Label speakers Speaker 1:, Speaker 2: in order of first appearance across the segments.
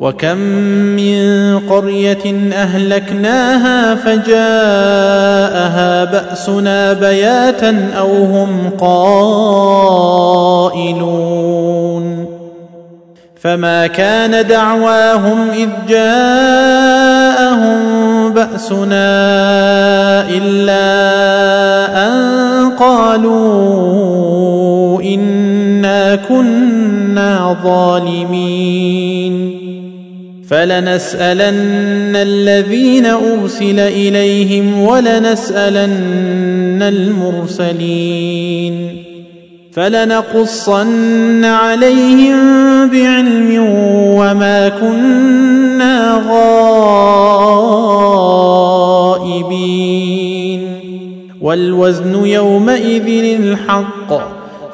Speaker 1: وكم من قرية أهلكناها فجاءها بأسنا بياتا أو هم قائلون. فما كان دعواهم إذ جاءهم بأسنا إلا أن قالوا إنا كنا ظالمين. فلنسألن الذين أرسل إليهم ولنسألن المرسلين فلنقصن عليهم بعلم وما كنا غائبين والوزن يومئذ الحق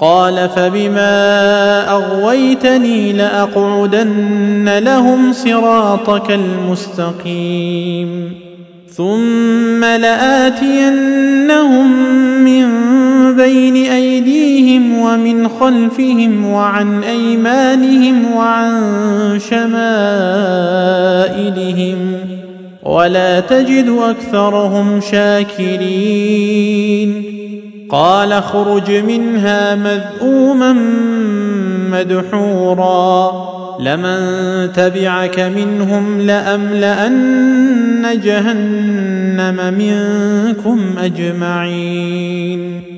Speaker 1: قال فبما أغويتني لأقعدن لهم صراطك المستقيم ثم لآتينهم من بين أيديهم ومن خلفهم وعن أيمانهم وعن شمائلهم ولا تجد أكثرهم شاكرين قال اخرج منها مذءوما مدحورا. لمن تبعك منهم لأملأن جهنم منكم أجمعين.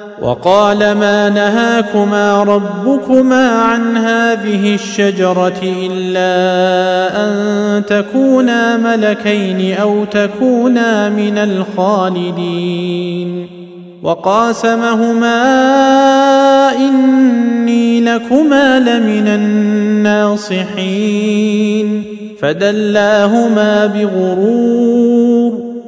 Speaker 1: وقال ما نهاكما ربكما عن هذه الشجرة إلا أن تكونا ملكين أو تكونا من الخالدين. وقاسمهما إني لكما لمن الناصحين. فدلاهما بغرور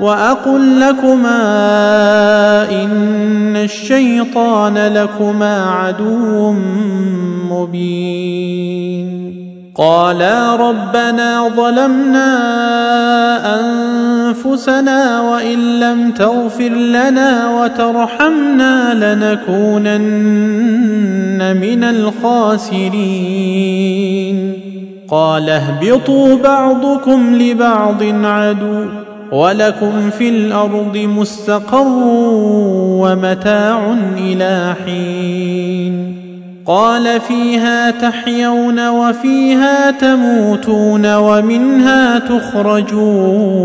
Speaker 1: وأقل لكما إن الشيطان لكما عدو مبين. قالا ربنا ظلمنا أنفسنا وإن لم تغفر لنا وترحمنا لنكونن من الخاسرين. قال اهبطوا بعضكم لبعض عدو. ولكم في الأرض مستقر ومتاع إلى حين قال فيها تحيون وفيها تموتون ومنها تخرجون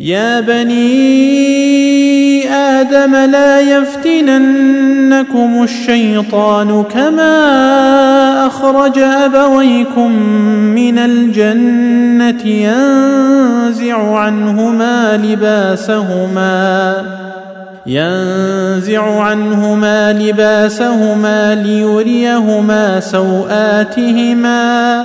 Speaker 1: يا بني آدم لا يفتننكم الشيطان كما أخرج أبويكم من الجنة ينزع عنهما لباسهما ينزع عنهما لباسهما ليريهما سوآتهما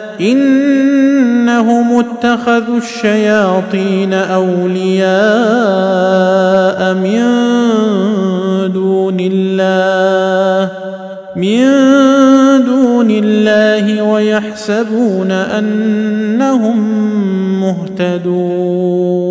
Speaker 1: إنهم اتخذوا الشياطين أولياء من دون الله من دون الله ويحسبون أنهم مهتدون.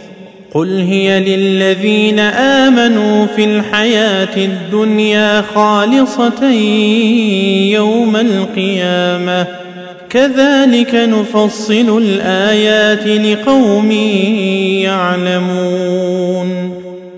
Speaker 1: قل هي للذين امنوا في الحياة الدنيا خالصه يوم القيامه كذلك نفصل الايات لقوم يعلمون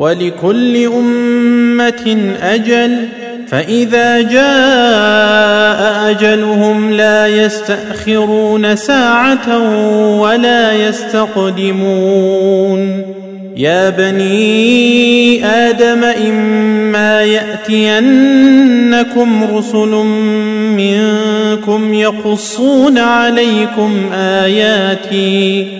Speaker 1: ولكل أمة أجل فإذا جاء أجلهم لا يستأخرون ساعة ولا يستقدمون. يا بني آدم إما يأتينكم رسل منكم يقصون عليكم آياتي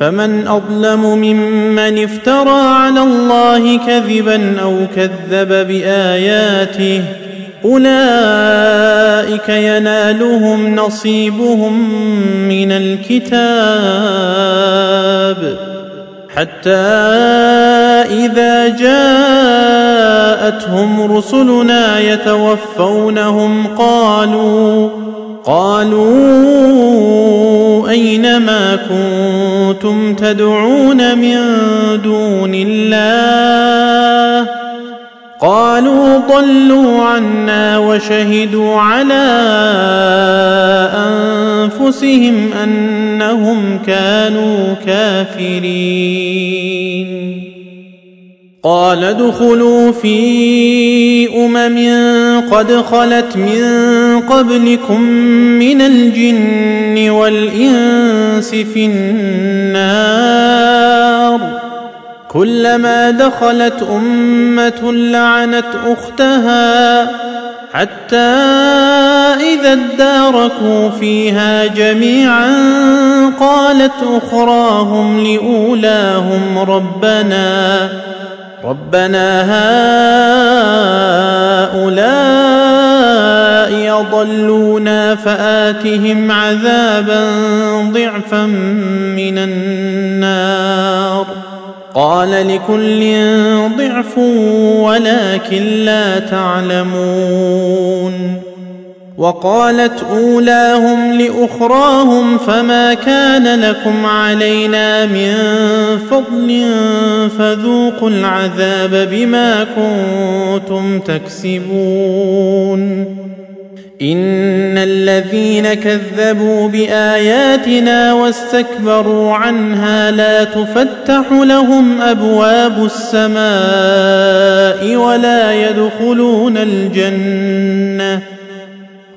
Speaker 1: فمن أظلم ممن افترى على الله كذبا أو كذب بآياته أولئك ينالهم نصيبهم من الكتاب. حتى إذا جاءتهم رسلنا يتوفونهم قالوا قالوا أين ما كنتم تدعون من دون الله؟ قالوا ضلوا عنا وشهدوا على أنفسهم أنهم كانوا كافرين. قال ادخلوا في أمم قد خلت من قبلكم من الجن والإنس في النار. كلما دخلت أمة لعنت أختها حتى إذا اداركوا فيها جميعا قالت أخراهم لأولاهم ربنا. ربنا هؤلاء اضلونا فآتهم عذابا ضعفا من النار. قال لكل ضعف ولكن لا تعلمون. وقالت أولاهم لأخراهم فما كان لكم علينا من فضل فذوقوا العذاب بما كنتم تكسبون. إن الذين كذبوا بآياتنا واستكبروا عنها لا تفتح لهم أبواب السماء ولا يدخلون الجنة.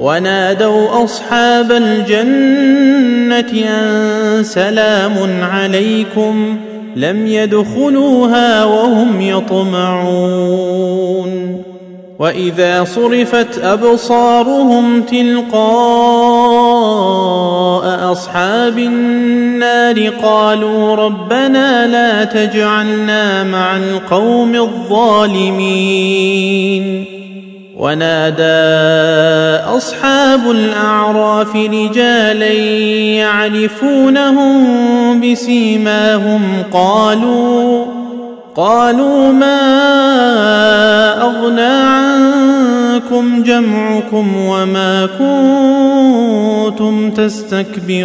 Speaker 1: ونادوا أصحاب الجنة أن سلام عليكم لم يدخلوها وهم يطمعون. وإذا صرفت أبصارهم تلقاء أصحاب النار قالوا ربنا لا تجعلنا مع القوم الظالمين. ونادى أصحاب الأعراف رجالا يعرفونهم بسيماهم. قالوا قالوا ما أغنى عنكم جمعكم وما كنتم تستكبرون.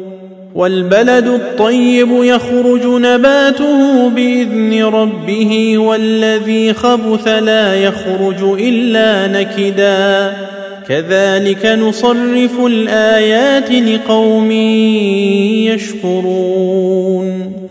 Speaker 1: والبلد الطيب يخرج نباته بإذن ربه والذي خبث لا يخرج إلا نكدا. كذلك نصرف الآيات لقوم يشكرون.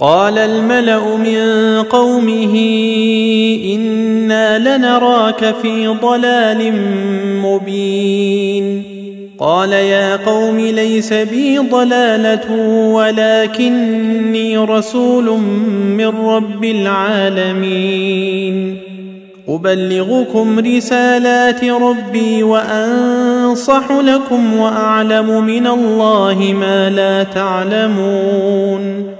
Speaker 1: قال الملأ من قومه إنا لنراك في ضلال مبين. قال يا قوم ليس بي ضلالة ولكني رسول من رب العالمين. أبلغكم رسالات ربي وأنصح لكم وأعلم من الله ما لا تعلمون.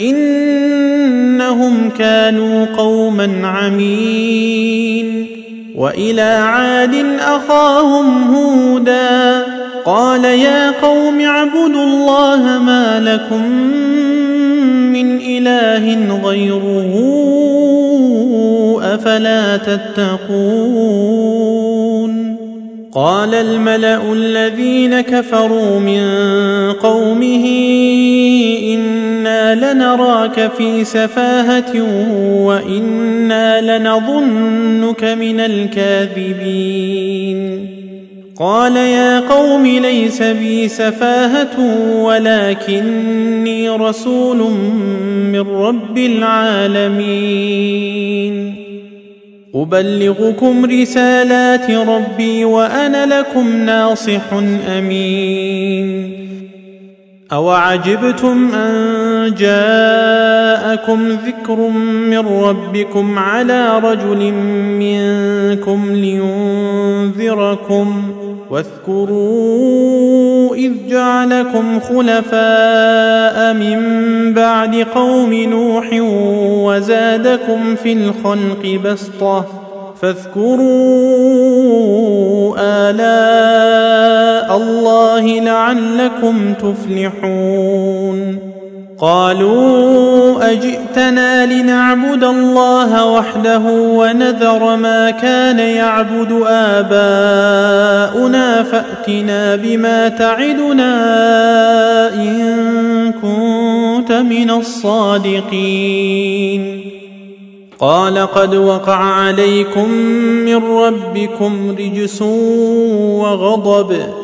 Speaker 1: إنهم كانوا قوما عمين وإلى عاد أخاهم هودا قال يا قوم اعبدوا الله ما لكم من إله غيره أفلا تتقون قال الملأ الذين كفروا من قومه أنا لنراك في سفاهة وإنا لنظنك من الكاذبين. قال يا قوم ليس بي سفاهة ولكني رسول من رب العالمين. أبلغكم رسالات ربي وأنا لكم ناصح أمين. أوعجبتم أن جاءكم ذكر من ربكم على رجل منكم لينذركم واذكروا إذ جعلكم خلفاء من بعد قوم نوح وزادكم في الخلق بسطة فاذكروا آلاء الله لعلكم تفلحون قالوا أجئتنا لنعبد الله وحده ونذر ما كان يعبد آباؤنا فأتنا بما تعدنا إن كنت من الصادقين. قال قد وقع عليكم من ربكم رجس وغضب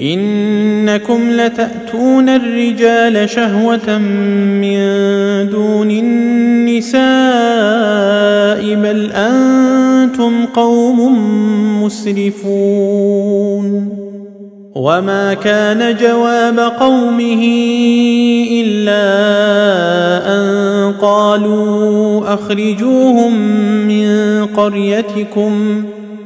Speaker 1: إنكم لتأتون الرجال شهوة من دون النساء بل أنتم قوم مسرفون وما كان جواب قومه إلا أن قالوا أخرجوهم من قريتكم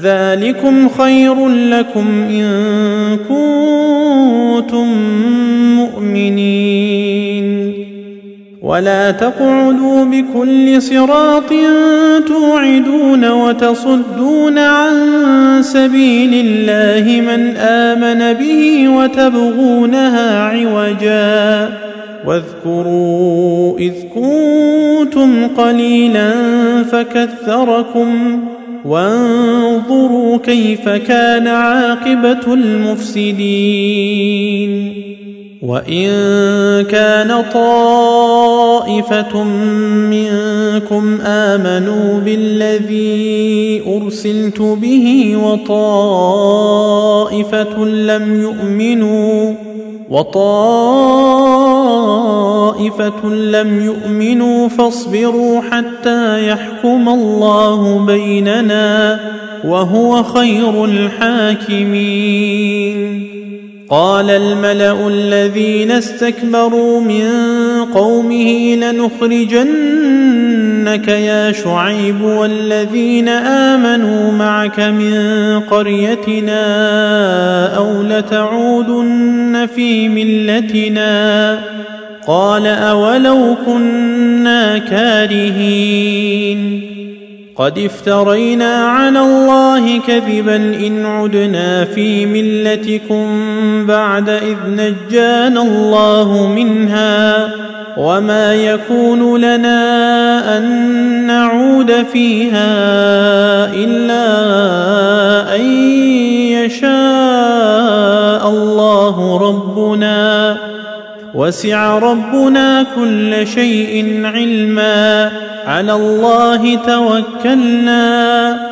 Speaker 1: ذلكم خير لكم إن كنتم مؤمنين. ولا تقعدوا بكل صراط توعدون وتصدون عن سبيل الله من آمن به وتبغونها عوجا. واذكروا إذ كنتم قليلا فكثركم وانظروا كيف كان عاقبة المفسدين. وإن كان طائفة منكم آمنوا بالذي أرسلت به وطائفة لم يؤمنوا وطائفة لم يؤمنوا فاصبروا حتى يحكم الله بيننا وهو خير الحاكمين. قال الملأ الذين استكبروا من قومه لنخرجنك يا شعيب والذين آمنوا معك من قريتنا أو لتعودن في ملتنا قال أولو كنا كارهين قد افترينا على الله كذبا إن عدنا في ملتكم بعد إذ نجانا الله منها وما يكون لنا ان نعود فيها الا ان يشاء الله ربنا وسع ربنا كل شيء علما على الله توكلنا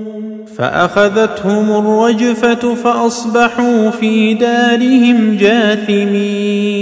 Speaker 1: فأخذتهم الرجفة فأصبحوا في دارهم جاثمين.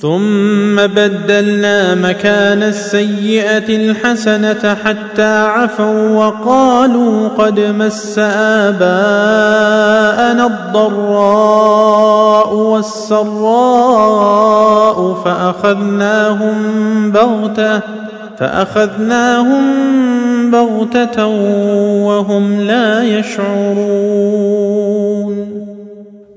Speaker 1: ثم بدلنا مكان السيئة الحسنة حتى عفوا وقالوا قد مس آباءنا الضراء والسراء فأخذناهم بغتة فأخذناهم بغتة وهم لا يشعرون.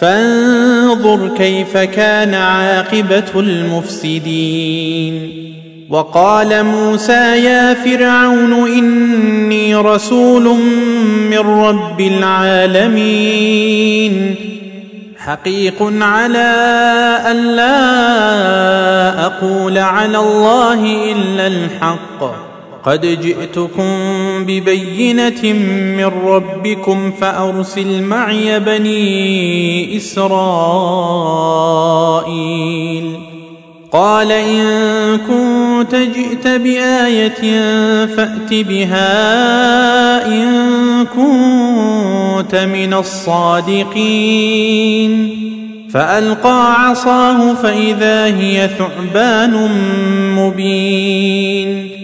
Speaker 1: فانظر كيف كان عاقبة المفسدين. وقال موسى يا فرعون إني رسول من رب العالمين. حقيق على أن لا أقول على الله إلا الحق. قد جئتكم ببينة من ربكم فأرسل معي بني إسرائيل. قال إن كنت جئت بآية فأت بها إن كنت من الصادقين. فألقى عصاه فإذا هي ثعبان مبين.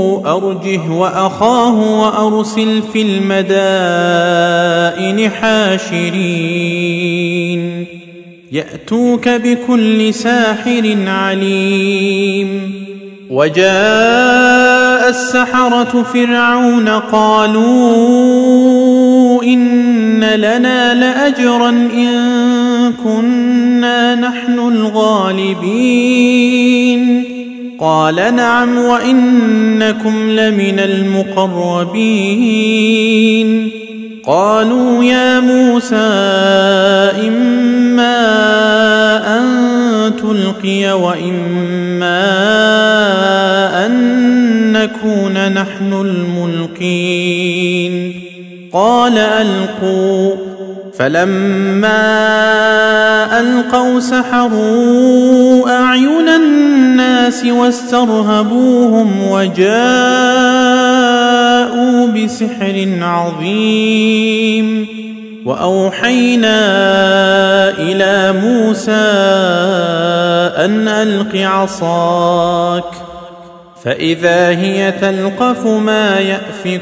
Speaker 1: أرجه وأخاه وأرسل في المدائن حاشرين. يأتوك بكل ساحر عليم. وجاء السحرة فرعون قالوا إن لنا لأجرا إن كنا نحن الغالبين. قال نعم وإنكم لمن المقربين. قالوا يا موسى إما أن تلقي وإما أن نكون نحن الملقين. قال ألقوا. فلما ألقوا سحروا أعين الناس واسترهبوهم وجاءوا بسحر عظيم وأوحينا إلى موسى أن ألق عصاك فإذا هي تلقف ما يأفكون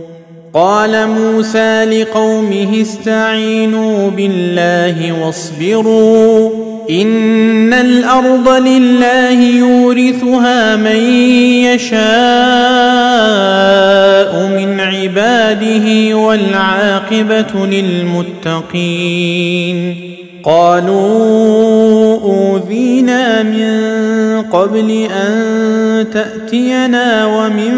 Speaker 1: قال موسى لقومه استعينوا بالله واصبروا إن الأرض لله يورثها من يشاء من عباده والعاقبة للمتقين. قالوا أوذينا من قبل أن تأتينا ومن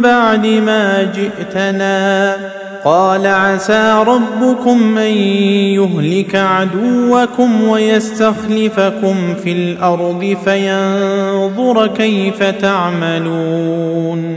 Speaker 1: بعد ما جئتنا. قال عسى ربكم أن يهلك عدوكم ويستخلفكم في الأرض فينظر كيف تعملون.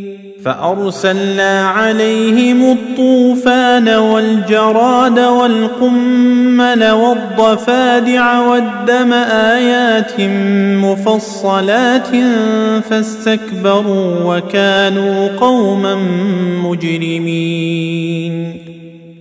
Speaker 1: فأرسلنا عليهم الطوفان والجراد والقمل والضفادع والدم آيات مفصلات فاستكبروا وكانوا قوما مجرمين.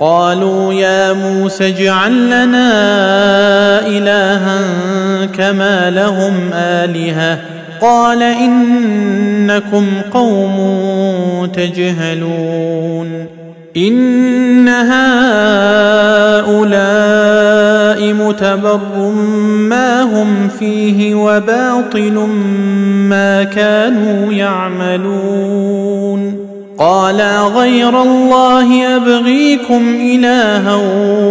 Speaker 1: قالوا يا موسى اجعل لنا إلها كما لهم آلهة. قال إنكم قوم تجهلون. إن هؤلاء متبر ما هم فيه وباطل ما كانوا يعملون. قال غير الله أبغيكم إلها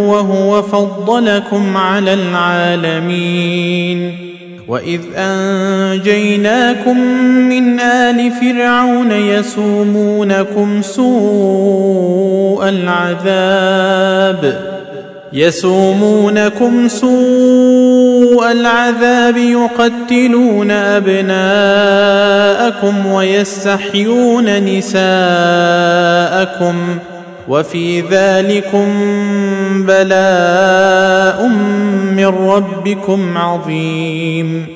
Speaker 1: وهو فضلكم على العالمين. وإذ أنجيناكم من آل فرعون يسومونكم سوء العذاب. يسومونكم سوء العذاب يقتلون أبناءكم ويستحيون نساءكم وفي ذلكم بلاء من ربكم عظيم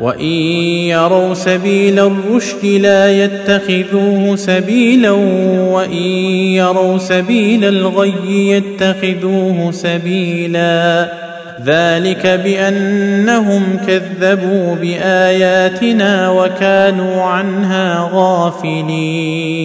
Speaker 1: وان يروا سبيل الرشد لا يتخذوه سبيلا وان يروا سبيل الغي يتخذوه سبيلا ذلك بانهم كذبوا باياتنا وكانوا عنها غافلين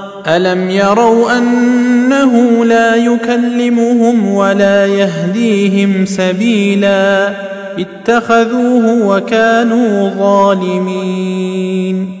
Speaker 1: ألم يروا أنه لا يكلمهم ولا يهديهم سبيلا اتخذوه وكانوا ظالمين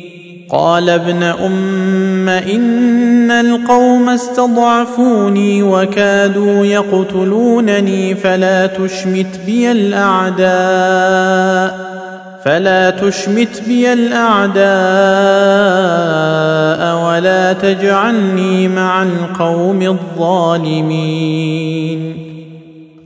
Speaker 1: قال ابن أم إن القوم استضعفوني وكادوا يقتلونني فلا تشمت بي الأعداء فلا تشمت بي الأعداء ولا تجعلني مع القوم الظالمين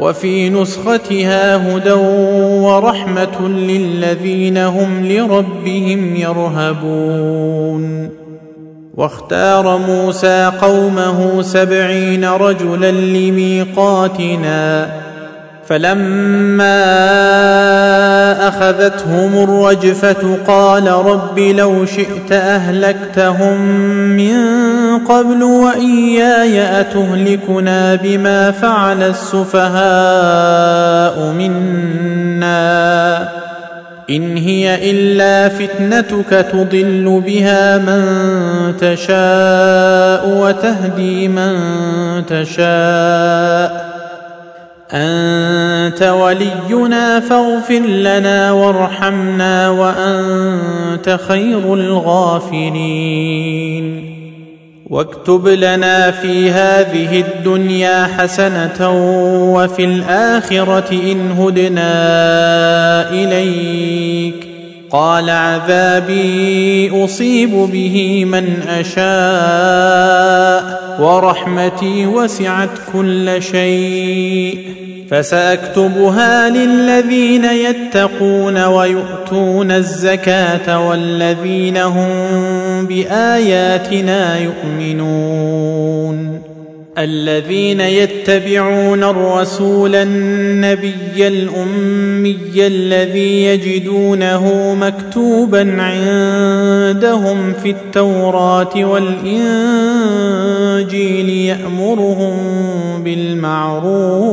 Speaker 1: وفي نسختها هدى ورحمة للذين هم لربهم يرهبون. واختار موسى قومه سبعين رجلا لميقاتنا. فلما أخذتهم الرجفة قال رب لو شئت أهلكتهم من قبل وإياي أتهلكنا بما فعل السفهاء منا إن هي إلا فتنتك تضل بها من تشاء وتهدي من تشاء أنت ولينا فاغفر لنا وارحمنا وأنت خير الغافرين واكتب لنا في هذه الدنيا حسنة وفي الآخرة إن هدنا إليك. قال عذابي أصيب به من أشاء ورحمتي وسعت كل شيء فسأكتبها للذين يتقون ويؤتون الزكاة والذين هم بآياتنا يؤمنون الذين يتبعون الرسول النبي الأمي الذي يجدونه مكتوبا عندهم في التوراة والإنجيل يأمرهم بالمعروف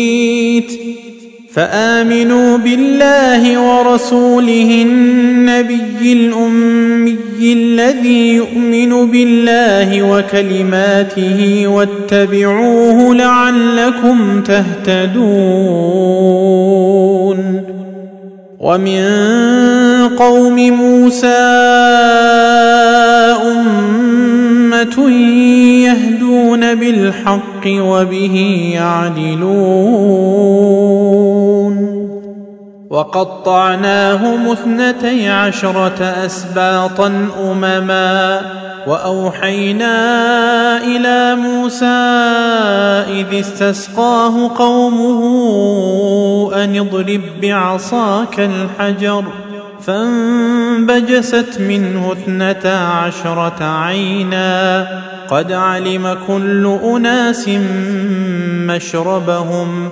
Speaker 1: فآمنوا بالله ورسوله النبي الأمي الذي يؤمن بالله وكلماته واتبعوه لعلكم تهتدون ومن قوم موسى أمة يهدون بالحق وبه يعدلون. وقطعناهم اثنتي عشرة أسباطا أمما وأوحينا إلى موسى إذ استسقاه قومه أن اضرب بعصاك الحجر فانبجست منه اثنتا عشرة عينا قد علم كل أناس مشربهم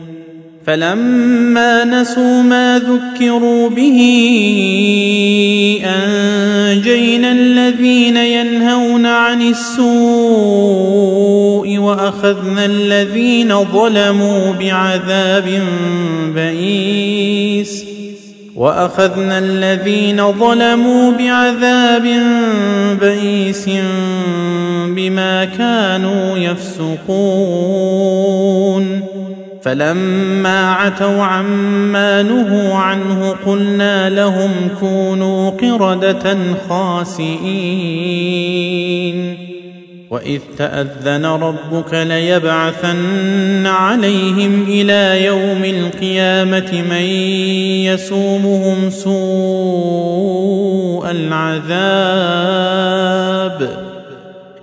Speaker 1: فلما نسوا ما ذكروا به أنجينا الذين ينهون عن السوء وأخذنا الذين ظلموا بعذاب بئيس وأخذنا الذين ظلموا بعذاب بئيس بما كانوا يفسقون فلما عتوا عما نهوا عنه قلنا لهم كونوا قردة خاسئين. وإذ تأذن ربك ليبعثن عليهم إلى يوم القيامة من يسومهم سوء العذاب.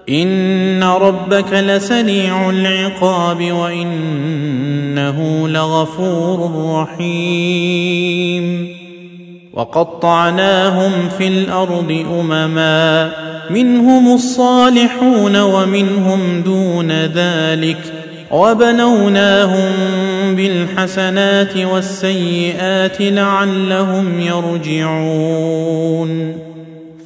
Speaker 1: ان ربك لسريع العقاب وانه لغفور رحيم وقطعناهم في الأرض امما منهم الصالحون ومنهم دون ذلك وبنوناهم بالحسنات والسيئات لعلهم يرجعون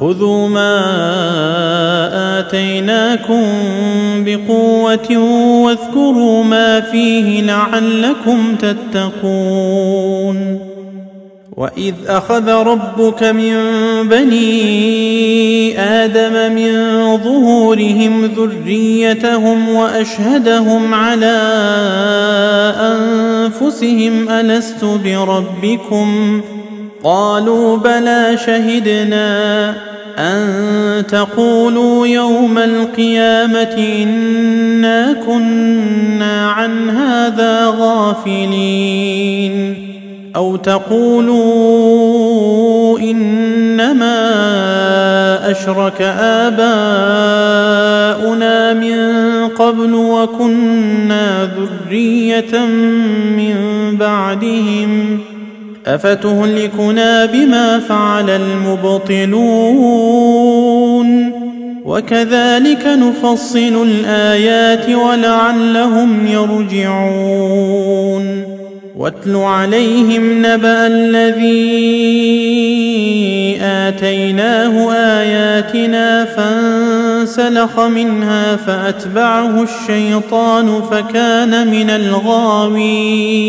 Speaker 1: خذوا ما آتيناكم بقوة واذكروا ما فيه لعلكم تتقون. وإذ أخذ ربك من بني آدم من ظهورهم ذريتهم وأشهدهم على أنفسهم ألست بربكم؟ قالوا بلى شهدنا أن تقولوا يوم القيامة إنا كنا عن هذا غافلين. أو تقولوا إنما أشرك آباؤنا من قبل وكنا ذرية من بعدهم. افتهلكنا بما فعل المبطلون وكذلك نفصل الايات ولعلهم يرجعون واتل عليهم نبا الذي اتيناه اياتنا فانسلخ منها فاتبعه الشيطان فكان من الغاوين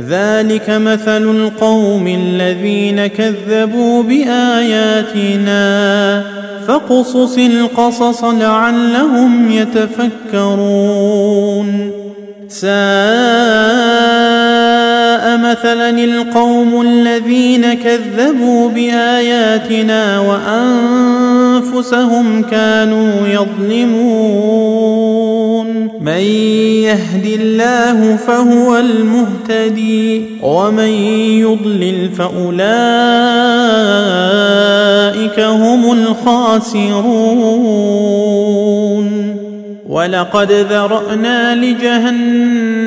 Speaker 1: ذلك مثل القوم الذين كذبوا بآياتنا فاقصص القصص لعلهم يتفكرون. ساء مثلا القوم الذين كذبوا بآياتنا وأنفسهم كانوا يظلمون. من يهد الله فهو المهتدي ومن يضلل فأولئك هم الخاسرون. ولقد ذرأنا لجهنم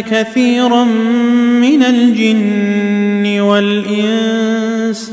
Speaker 1: كثيرا من الجن والإنس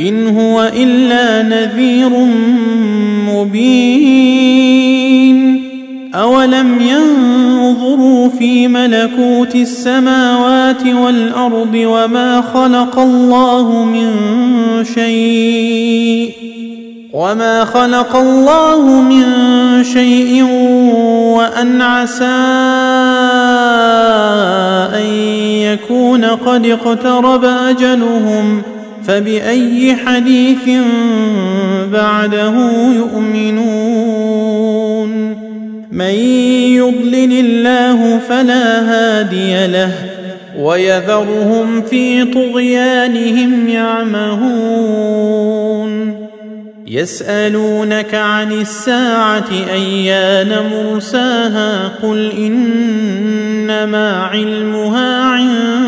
Speaker 1: إن هو إلا نذير مبين. أولم ينظروا في ملكوت السماوات والأرض وما خلق الله من شيء؟ وما خلق الله من شيء وأن عسى أن يكون قد اقترب أجلهم فبأي حديث بعده يؤمنون؟ من يضلل الله فلا هادي له ويذرهم في طغيانهم يعمهون. يسألونك عن الساعة أيان مرساها؟ قل إنما علمها عند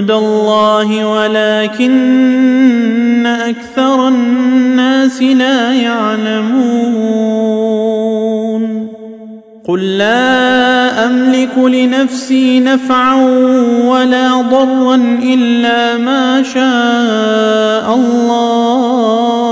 Speaker 1: الله ولكن أكثر الناس لا يعلمون. قل لا أملك لنفسي نفعا ولا ضرا إلا ما شاء الله.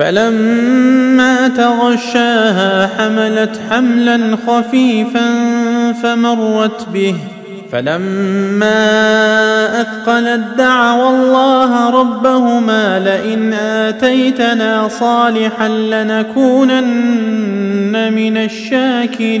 Speaker 1: فلما تغشاها حملت حملا خفيفا فمرت به. فلما أثقلت دعوا الله ربهما لئن آتيتنا صالحا لنكونن من الشاكرين.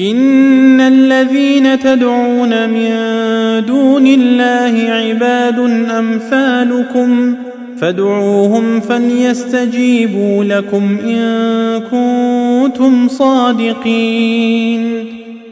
Speaker 1: إن الذين تدعون من دون الله عباد أمثالكم فادعوهم فليستجيبوا لكم إن كنتم صادقين.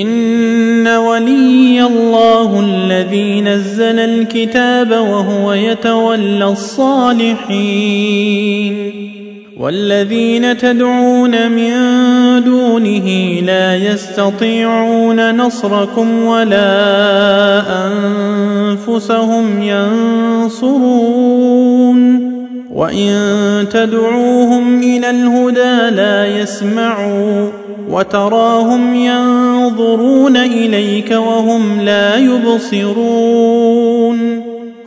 Speaker 1: إن ولي الله الذي نزل الكتاب وهو يتولى الصالحين والذين تدعون من دونه لا يستطيعون نصركم ولا أنفسهم ينصرون وان تدعوهم إلى الهدى لا يسمعوا وتراهم ينظرون اليك وهم لا يبصرون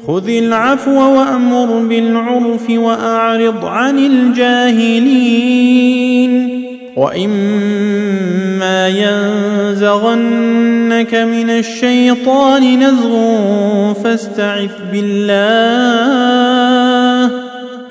Speaker 1: خذ العفو وامر بالعرف واعرض عن الجاهلين واما ينزغنك من الشيطان نزغ فاستعذ بالله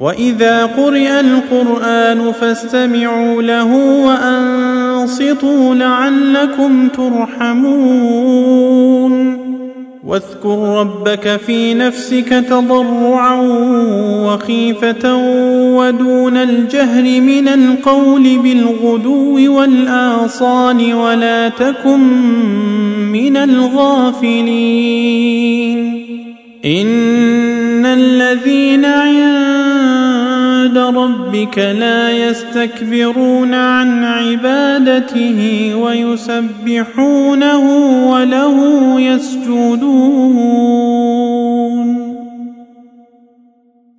Speaker 1: واذا قرئ القران فاستمعوا له وانصتوا لعلكم ترحمون واذكر ربك في نفسك تضرعا وخيفه ودون الجهر من القول بالغدو والاصال ولا تكن من الغافلين ان الذين عند ربك لا يستكبرون عن عبادته ويسبحونه وله يسجدون.